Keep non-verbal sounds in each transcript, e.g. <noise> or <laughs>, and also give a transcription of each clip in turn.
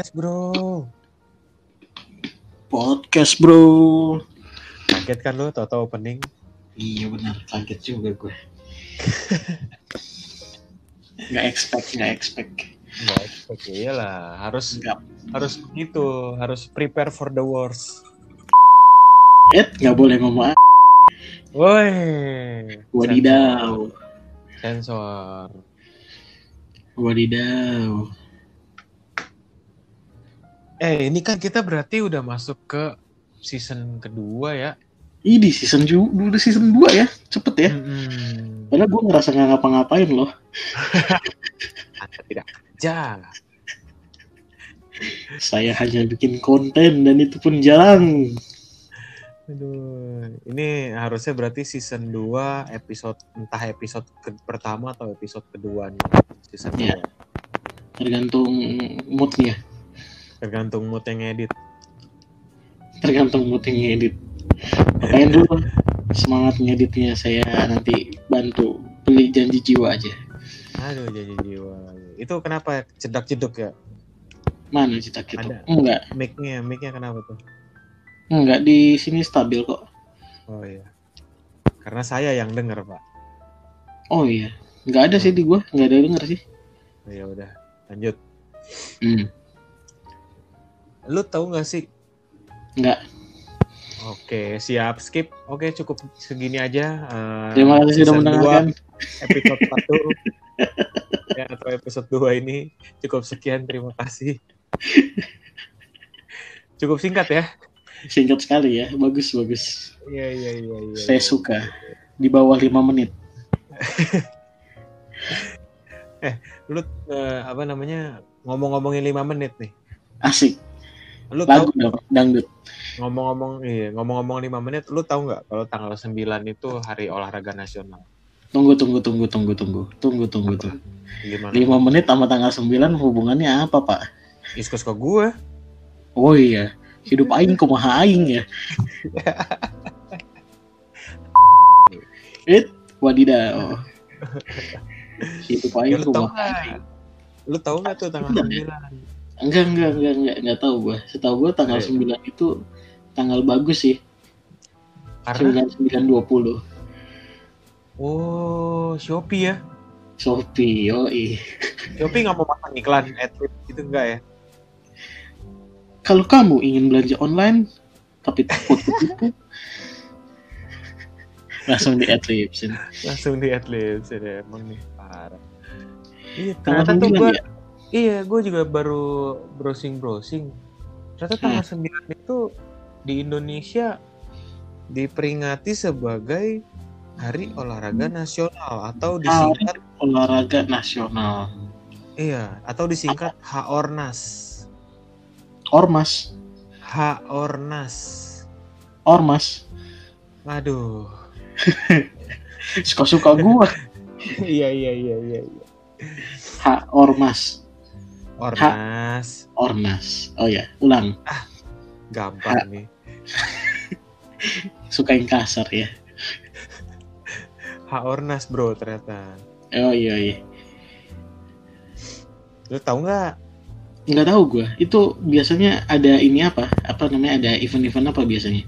Podcast bro. Podcast bro. Kaget kan lo tau-tau opening? Iya benar, kaget juga gue. <laughs> nggak expect, nggak expect. Nggak expect ya lah. Harus Nggak. harus gitu. Harus prepare for the worst. Ed, nggak boleh ngomong. Woi. Wadidaw, Sensor. wadidaw. Eh ini kan kita berarti udah masuk ke season kedua ya. Ih di season ju- udah season 2 ya, cepet ya. Hmm. Padahal gue ngerasa nggak ngapa-ngapain loh. Anda tidak kerja. Saya hanya bikin konten dan itu pun jarang. Aduh, ini harusnya berarti season 2 episode entah episode ke- pertama atau episode kedua nih season. 2. Tergantung moodnya, Tergantung mood yang edit. tergantung mood yang ngedit. Main dulu semangat ngeditnya saya nanti bantu beli janji jiwa aja. Aduh jadi jiwa. Itu kenapa cedak jeduk ya? Mana cita kita? Ada. Enggak, Mic-nya, mic-nya kenapa tuh? enggak di sini stabil kok. Oh iya. Karena saya yang denger, Pak. Oh iya, nggak ada sih di gua, nggak ada denger sih. Oh, ya udah, lanjut. Hmm. Lu tahu nggak sih? Nggak. Oke, siap skip. Oke, cukup segini aja. Eh, Terima kasih sudah mendengarkan. episode <laughs> 1 ya, atau episode 2 ini cukup sekian. Terima kasih. Cukup singkat ya. Singkat sekali ya, bagus bagus. Iya, iya, iya, iya. Saya iya. suka. Di bawah lima menit. <laughs> Lu eh, apa namanya? Ngomong-ngomongin 5 menit nih. Asik. Lu tahu Lagu dong, dangdut. ngomong-ngomong iya, ngomong-ngomong 5 menit, lu tahu nggak kalau tanggal 9 itu hari olahraga nasional? Tunggu tunggu tunggu tunggu tunggu tunggu tunggu tuh. Gimana? Lima menit sama tanggal 9 hubungannya apa pak? Iskus ke gue. Oh iya, hidup aing kumaha aing ya. <laughs> It wadidaw. Hidup Ya, aing lu tahu kumaha nggak? Lu tahu nggak tuh tanggal 9? Enggak, enggak, enggak, enggak, enggak tahu gua. Setahu gua tanggal Iya. 9 itu tanggal bagus sih. Karena 9920. oh Shopee ya. Shopee, yoi. Shopee nggak mau pasang iklan adlib gitu enggak ya? Kalau kamu ingin belanja online tapi takut <laughs> ketipu, langsung di adlibsin. Langsung di adlib sih deh, emang nih parah. Iya, ternyata tuh 9 gue, ya? Iya gue juga baru browsing browsing. Ternyata tanggal 9 itu di Indonesia diperingati sebagai Hari Olahraga Nasional atau disingkat Olahraga nasional. iya atau disingkat HORNAS. Ormas, HORNAS. ormas. Aduh. <laughs> Suka-suka gua. <laughs> iya iya iya iya. Iya. Ha, ormas, Ornas. ornas. Oh ya, ulang. Gampang nih. <laughs> Suka yang kasar ya. HORNAS bro ternyata. Oh iya iya. Lu tahu nggak? Nggak tahu gua. Itu biasanya ada ini apa? Apa namanya? Ada event-event apa biasanya?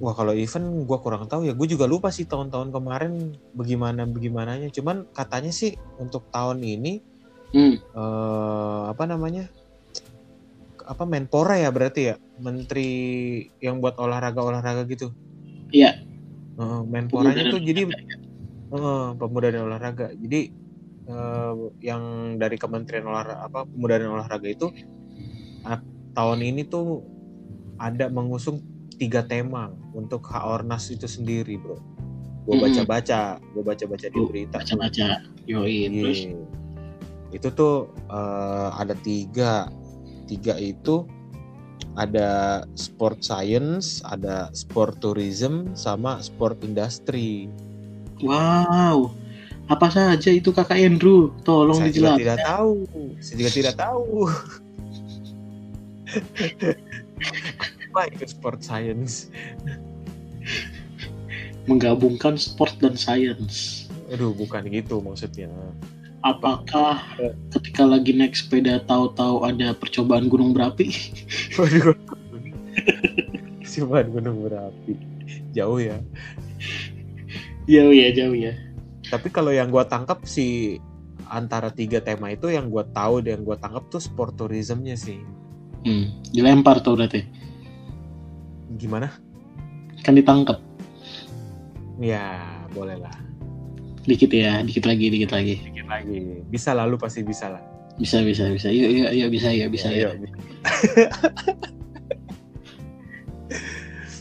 Wah kalau event gue kurang tahu ya. Gue juga lupa sih tahun-tahun kemarin bagaimana bagaimananya. Cuman katanya sih untuk tahun ini Hmm. eh, apa namanya? Apa Menpora ya berarti ya? Menteri yang buat olahraga-olahraga gitu. Iya. Eh, Menporanya Pemuda tuh jadi eh, pemuda dan olahraga. Jadi eh, yang dari Kementerian Olahraga apa Pemuda dan Olahraga itu ah, tahun ini tuh ada mengusung tiga tema untuk HORNAS itu sendiri, bro. Gue Mm-mm. baca-baca, gue baca-baca di Tuh, berita. Baca-baca. Yoi, terus. Itu tuh eh, ada tiga, tiga itu ada sport science, ada sport tourism, sama sport industry. Wow. Apa saja itu kakak Andrew? Tolong Saya juga dijelaskan. tidak tahu. Saya juga tidak tahu. Apa itu sport science? Menggabungkan sport dan science. Aduh, bukan gitu maksudnya. Apakah ketika lagi naik sepeda tahu-tahu ada percobaan gunung berapi? <laughs> Waduh. Percobaan gunung berapi. Jauh ya. Jauh ya, jauh ya. Tapi kalau yang gua tangkap sih antara tiga tema itu yang gua tahu dan yang gua tangkap tuh sport tourismnya sih. Hmm, dilempar tuh berarti. Gimana? Kan ditangkap. Ya, boleh lah. Dikit ya, dikit lagi, dikit lagi. Dikit lagi. Bisa lah, lu pasti bisa lah. Bisa, bisa, bisa. Yuk, yuk, yuk, bisa, ya, bisa, ya. <laughs> Iya,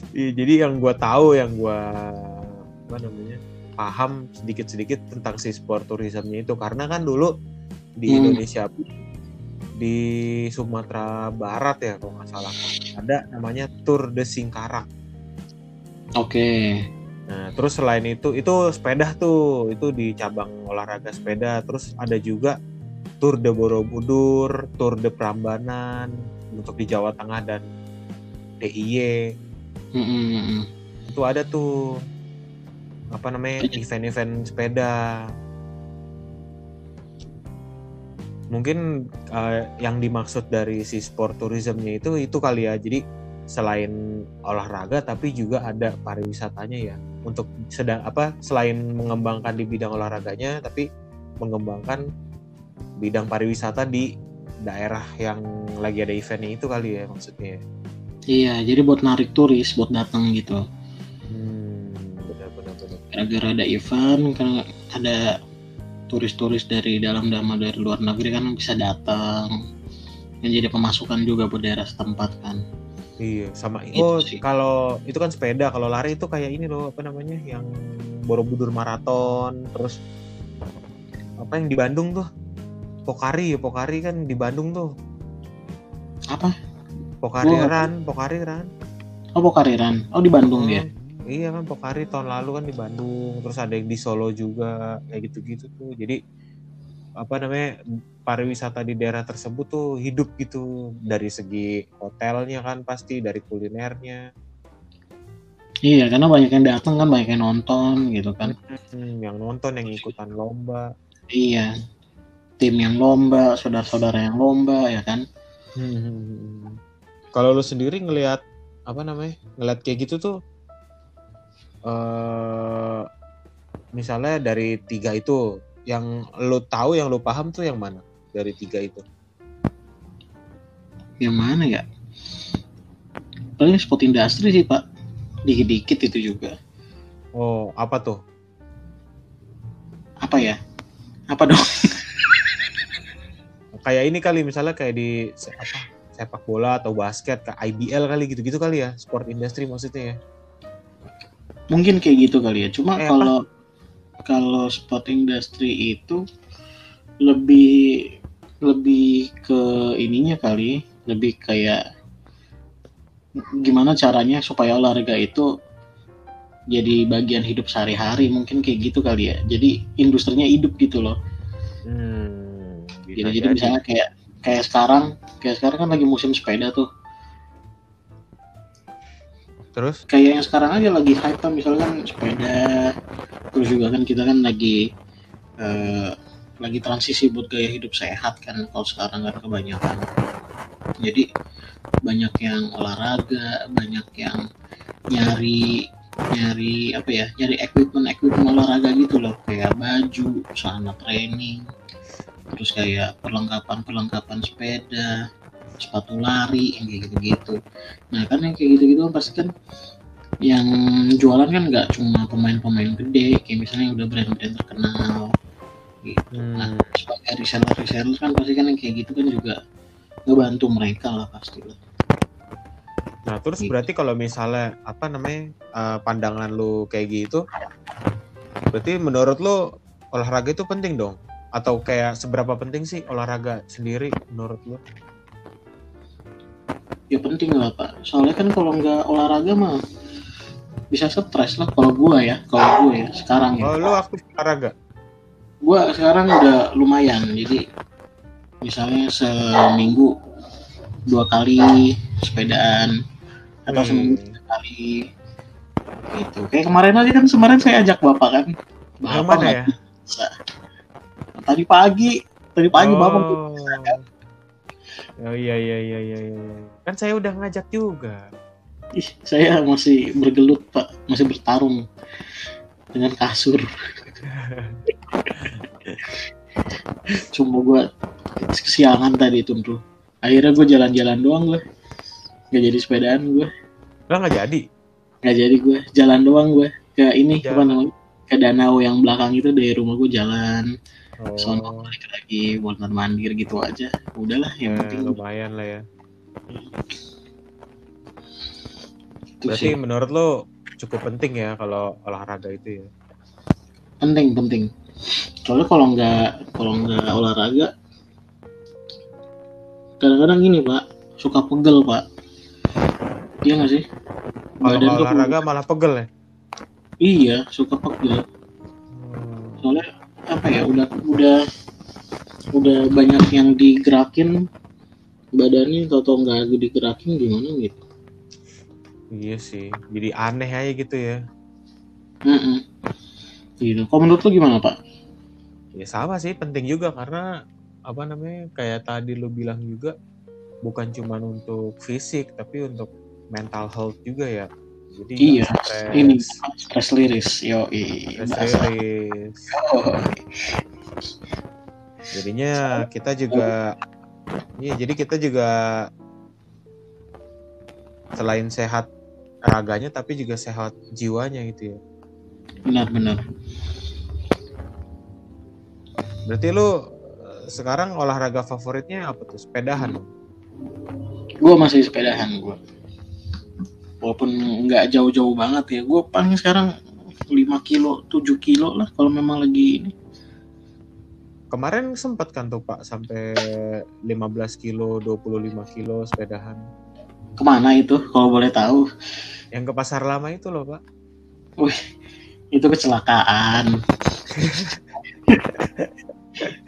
Iya, jadi yang gua tahu, yang gua apa namanya paham sedikit-sedikit tentang si sport tourismnya itu karena kan dulu di Hmm. Indonesia di Sumatera Barat ya kalau nggak salah ada namanya Tour de Singkarak. Oke. Nah, terus selain itu itu sepeda tuh, itu di cabang olahraga sepeda. Terus ada juga Tour de Borobudur, Tour de Prambanan untuk di Jawa Tengah dan DIY. Mm, mm, mm, mm. Itu ada tuh apa namanya Iya. event-event sepeda. Mungkin eh, yang dimaksud dari si sport tourismnya itu itu kali ya. Jadi selain olahraga tapi juga ada pariwisatanya ya untuk sedang apa selain mengembangkan di bidang olahraganya tapi mengembangkan bidang pariwisata di daerah yang lagi ada eventnya itu kali ya maksudnya. Iya, jadi buat narik turis, buat datang gitu. Hmm, benar-benar benar. Gara-gara ada event, karena ada turis-turis dari dalam dan dari luar negeri kan bisa datang. Yang jadi pemasukan juga buat daerah setempat kan. Iya, sama Itu oh kalau itu kan sepeda, kalau lari itu kayak ini loh, apa namanya? Yang Borobudur Marathon, terus apa yang di Bandung tuh? Pokari, Pokari kan di Bandung tuh. Apa? Pokari nggak Ran, Pokari Ran. Oh, Pokariran. Oh, di Bandung Hmm, ya. Iya kan Pokari tahun lalu kan di Bandung, terus ada yang di Solo juga, kayak gitu-gitu tuh. Jadi apa namanya pariwisata di daerah tersebut tuh hidup gitu dari segi hotelnya kan pasti dari kulinernya Iya, karena banyak yang datang kan, banyak yang nonton gitu kan. Hmm, yang nonton yang ikutan lomba Iya. Tim yang lomba, saudara-saudara yang lomba ya kan. Hmm. Kalau lu sendiri ngelihat apa namanya? Ngelihat kayak gitu tuh eh misalnya dari tiga itu yang lu tahu yang lu paham tuh yang mana dari tiga itu? Yang mana ya? Paling spot industri sih, Pak. Dikit-dikit itu juga. Oh, apa tuh? Apa ya? Apa dong? <laughs> Kayak ini kali misalnya kayak di apa sepak bola atau basket kayak IBL kali gitu-gitu kali ya, sport industry maksudnya ya. Mungkin kayak gitu kali ya. Cuma Eh, apa? Kalau spot industry itu lebih lebih ke ininya kali, lebih kayak gimana caranya supaya olahraga itu jadi bagian hidup sehari-hari mungkin kayak gitu kali ya. Jadi industrinya hidup gitu loh. Hmm, Jadi, jadi jadi. misalnya kayak kayak sekarang, kayak sekarang kan lagi musim sepeda tuh. Terus? Kayak yang sekarang aja lagi hype kan misalkan sepeda. Terus juga kan kita kan lagi eh, lagi transisi buat gaya hidup sehat kan kalau sekarang kan kebanyakan. Jadi banyak yang olahraga, banyak yang nyari nyari apa ya nyari equipment equipment olahraga gitu loh kayak baju celana training terus kayak perlengkapan perlengkapan sepeda sepatu lari yang kayak gitu-gitu nah kan yang kayak gitu-gitu kan pasti kan yang jualan kan nggak cuma pemain-pemain gede kayak misalnya yang udah brand-brand terkenal gitu nah Hmm, sebagai reseller reseller kan pasti kan yang kayak gitu kan juga ngebantu mereka lah pasti lah Nah, terus Gitu. berarti kalau misalnya apa namanya eh, pandangan lu kayak gitu, berarti menurut lu olahraga itu penting dong? Atau kayak seberapa penting sih olahraga sendiri menurut lu? ya penting lah pak soalnya kan kalau nggak olahraga mah bisa stres lah kalau gua ya kalau gue ya sekarang ya Oh, lu aktif olahraga? gua sekarang udah lumayan jadi misalnya seminggu dua kali sepedaan atau Hmm. seminggu tiga kali gitu kayak kemarin aja kan kemarin saya ajak bapak kan bapak mana ya? bisa tadi pagi tadi pagi oh. bapak oh iya iya iya iya iya. kan saya udah ngajak juga Ih, saya masih bergelut pak. Masih bertarung dengan kasur. <laughs> Cuma gue kesiangan tadi itu tuh akhirnya gue jalan-jalan doang gue nggak jadi sepedaan gue lah nggak jadi? Nggak jadi gue jalan doang gue ke ini Jalan. apa namanya? Ke danau yang belakang itu dari rumah gue jalan. Oh, sono balik lagi buat mandir gitu aja. Udahlah yang ya, penting lumayan lah ya itu berarti sih. menurut lo cukup penting ya kalau olahraga itu ya? Penting penting. Soalnya kalau nggak kalau nggak olahraga kadang-kadang gini pak suka pegel pak. Iya nggak sih? Kalau olahraga malah pegel ya? Iya suka pegel. Hmm. soalnya apa ya udah udah udah banyak yang digerakin badannya atau nggak digerakin gimana gitu iya sih jadi aneh aja gitu ya. Mm-mm. gitu kalau menurut lu gimana pak? Ya sama sih penting juga karena apa namanya kayak tadi lo bilang juga bukan cuma untuk fisik tapi untuk mental health juga ya. Jadi iya stres, ini stress liris yo stres rilis. jadinya kita juga iya jadi kita juga selain sehat raganya tapi juga sehat jiwanya gitu ya. Benar-benar berarti lu eh, sekarang olahraga favoritnya apa tuh? Sepedahan? Gue masih sepedahan gue walaupun nggak jauh-jauh banget ya gue paling sekarang 5 kilo 7 kilo lah kalau memang lagi ini. Kemarin sempat kan tuh pak sampai 15 kilo 25 kilo sepedahan ke mana itu kalau boleh tahu? Yang ke pasar lama itu loh pak. Itu kecelakaan. <laughs>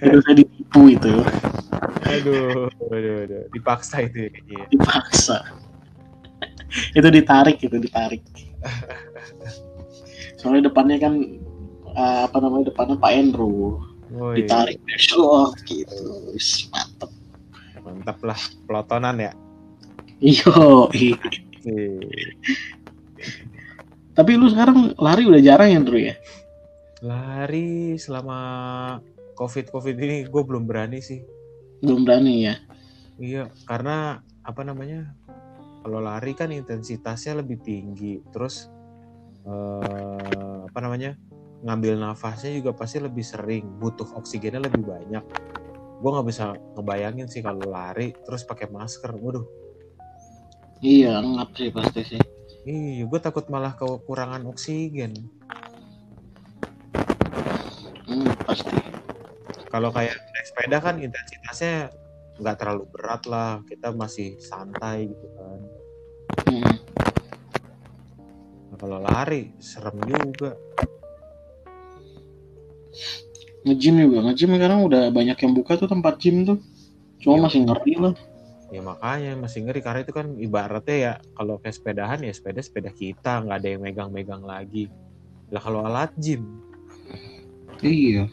Itu saya ditipu itu. Aduh aduh, aduh. dipaksa itu ya ya. dipaksa. <laughs> Itu ditarik itu ditarik. <laughs> Soalnya depannya kan eh, apa namanya depannya Pak Andrew. Oh, iya. ditarik besok gitu. Mantep. Mantap lah pelotonan ya iyo tapi lu sekarang lari udah jarang ya Andrew ya? Lari selama covid covid ini gue belum berani sih. Belum berani ya? Iya karena apa namanya kalau lari kan intensitasnya lebih tinggi. Terus eh, apa namanya ngambil nafasnya juga pasti lebih sering. Butuh oksigennya lebih banyak. Gue nggak bisa ngebayangin sih kalau lari terus pakai masker. Waduh iya ngap sih pasti sih. Iya gue takut malah kekurangan oksigen. Hmm, pasti. Kalau kayak naik sepeda kan intensitasnya nggak terlalu berat lah. Kita masih santai gitu kan. Hmm. nah, kalau lari serem juga. Nge-gym juga. Nge-gym sekarang udah banyak yang buka tuh tempat gym tuh. Cuma Iya. masih ngeri lah ya makanya masih ngeri karena itu kan ibaratnya ya kalau kayak sepedahan ya sepeda sepeda kita nggak ada yang megang-megang lagi. Lah kalau alat gym? Iya.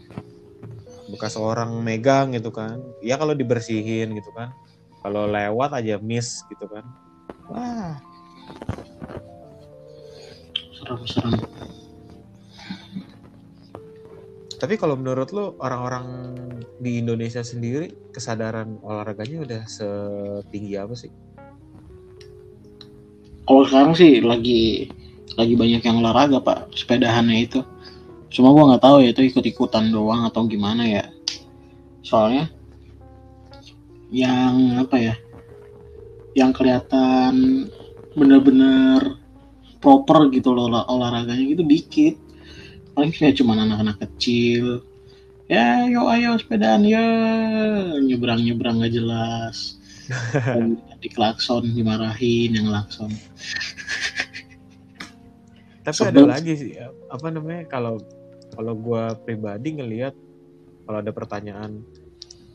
Bekas orang megang gitu kan. Ya kalau dibersihin gitu kan. Kalau lewat aja miss gitu kan. Wah. Serem-serem tapi kalau menurut lo orang-orang di Indonesia sendiri kesadaran olahraganya udah setinggi apa sih? Kalau sekarang sih lagi lagi banyak yang olahraga pak sepedahannya itu. Cuma gua nggak tahu ya itu ikut ikutan doang atau gimana ya. Soalnya yang apa ya yang kelihatan bener-bener proper gitu loh olah- olahraganya gitu dikit paling kayak cuma anak-anak kecil. Ya yo ayo sepedaan ya nyebrang nyebrang nggak jelas. <laughs> Di klakson dimarahin yang klakson. Tapi ada lagi sih apa namanya kalau kalau gue pribadi ngelihat kalau ada pertanyaan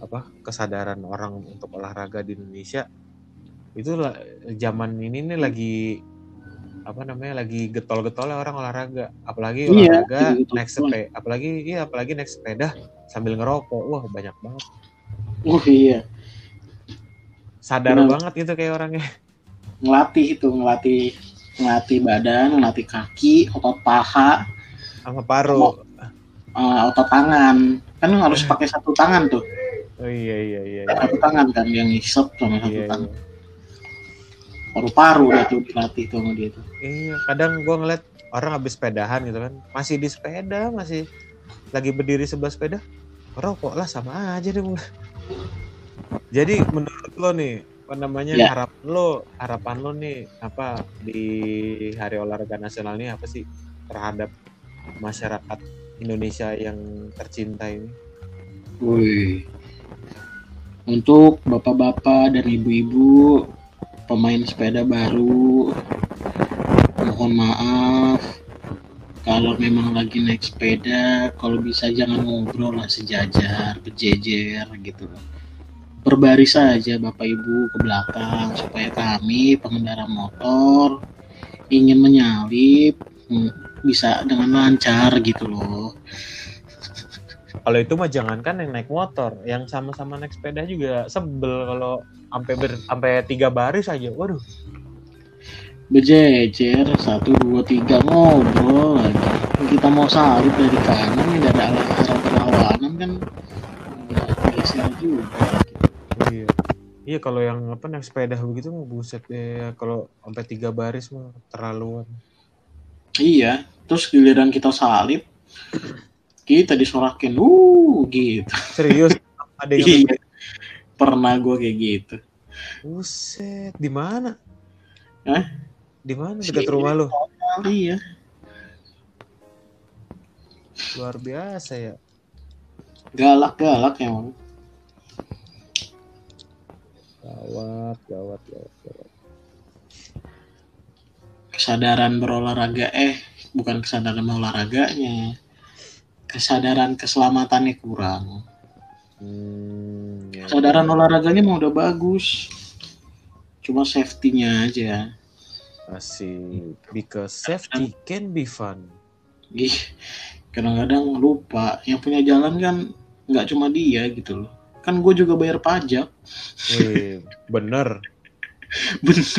apa kesadaran orang untuk olahraga di Indonesia itu zaman ini nih lagi apa namanya lagi getol-getolnya orang olahraga. Apalagi Iya, olahraga getol-getol. naik sepeda apalagi iya apalagi naik sepeda sambil ngerokok. Wah banyak banget. Uh iya. Sadar Benar. banget gitu kayak orangnya. Ngelatih itu ngelatih ngelatih badan ngelatih kaki otot paha. Sama paru. Eh, otot tangan. Kan harus pakai satu tangan tuh. Oh iya iya iya iya, satu tangan kan yang ngisep sama satu iya, tangan. iya. Paru-paru dah tuh dilatih tuh sama dia tuh. Iya, kadang gua ngeliat orang habis sepedahan gitu kan. Masih di sepeda masih lagi berdiri sebelah sepeda. Rokok lah sama aja deh jadi menurut lo nih apa namanya Ya. harapan lo harapan lo nih apa di hari olahraga nasional ini apa sih terhadap masyarakat Indonesia yang tercinta ini? Wih. Untuk bapak-bapak dan ibu-ibu pemain sepeda baru, mohon maaf kalau memang lagi naik sepeda, kalau bisa jangan ngobrol lah sejajar, berjejer gitu. Berbaris saja bapak ibu ke belakang supaya kami pengendara motor ingin menyalip hmm, bisa dengan lancar gitu loh. Kalau itu mah jangankan yang naik motor yang sama-sama naik sepeda juga sebel kalau sampai ber sampai tiga baris aja. Waduh. Berjejer satu dua tiga ngobrol lagi. Kita mau salib dari kanan ini ada arah perlawanan kan. Nggak geser juga. Iya. Iya kalau yang apa naik sepeda begitu mah buset ya kalau sampai tiga baris mah terlaluan. Iya terus giliran kita salib kita disorakin uh gitu. Serius? <laughs> Ada yang iya. pernah gue kayak gitu. Buset di mana? Hah? di mana? Dekat rumah lu? iya. Luar biasa ya. Galak galak emang. Gawat gawat gawat, gawat. kesadaran berolahraga eh bukan kesadaran olahraganya kesadaran keselamatannya kurang. Hmm, ya. kesadaran olahraganya mau udah bagus. Cuma safety-nya aja. Asik. Because safety can be fun. Ih, kadang-kadang lupa. Yang punya jalan kan nggak cuma dia gitu loh. Kan gue juga bayar pajak. Eh <laughs> bener. Bener.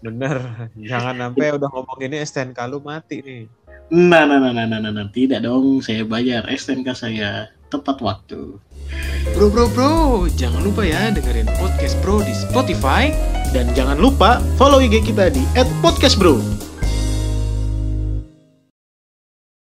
Bener. Jangan sampai udah ngomong ini STNK lu mati nih nah nah nah nah nah, nah, nah. tidak dong saya bayar STNK saya tepat waktu Bro bro bro, jangan lupa ya dengerin podcast bro di Spotify dan jangan lupa follow IG kita di @podcastbro.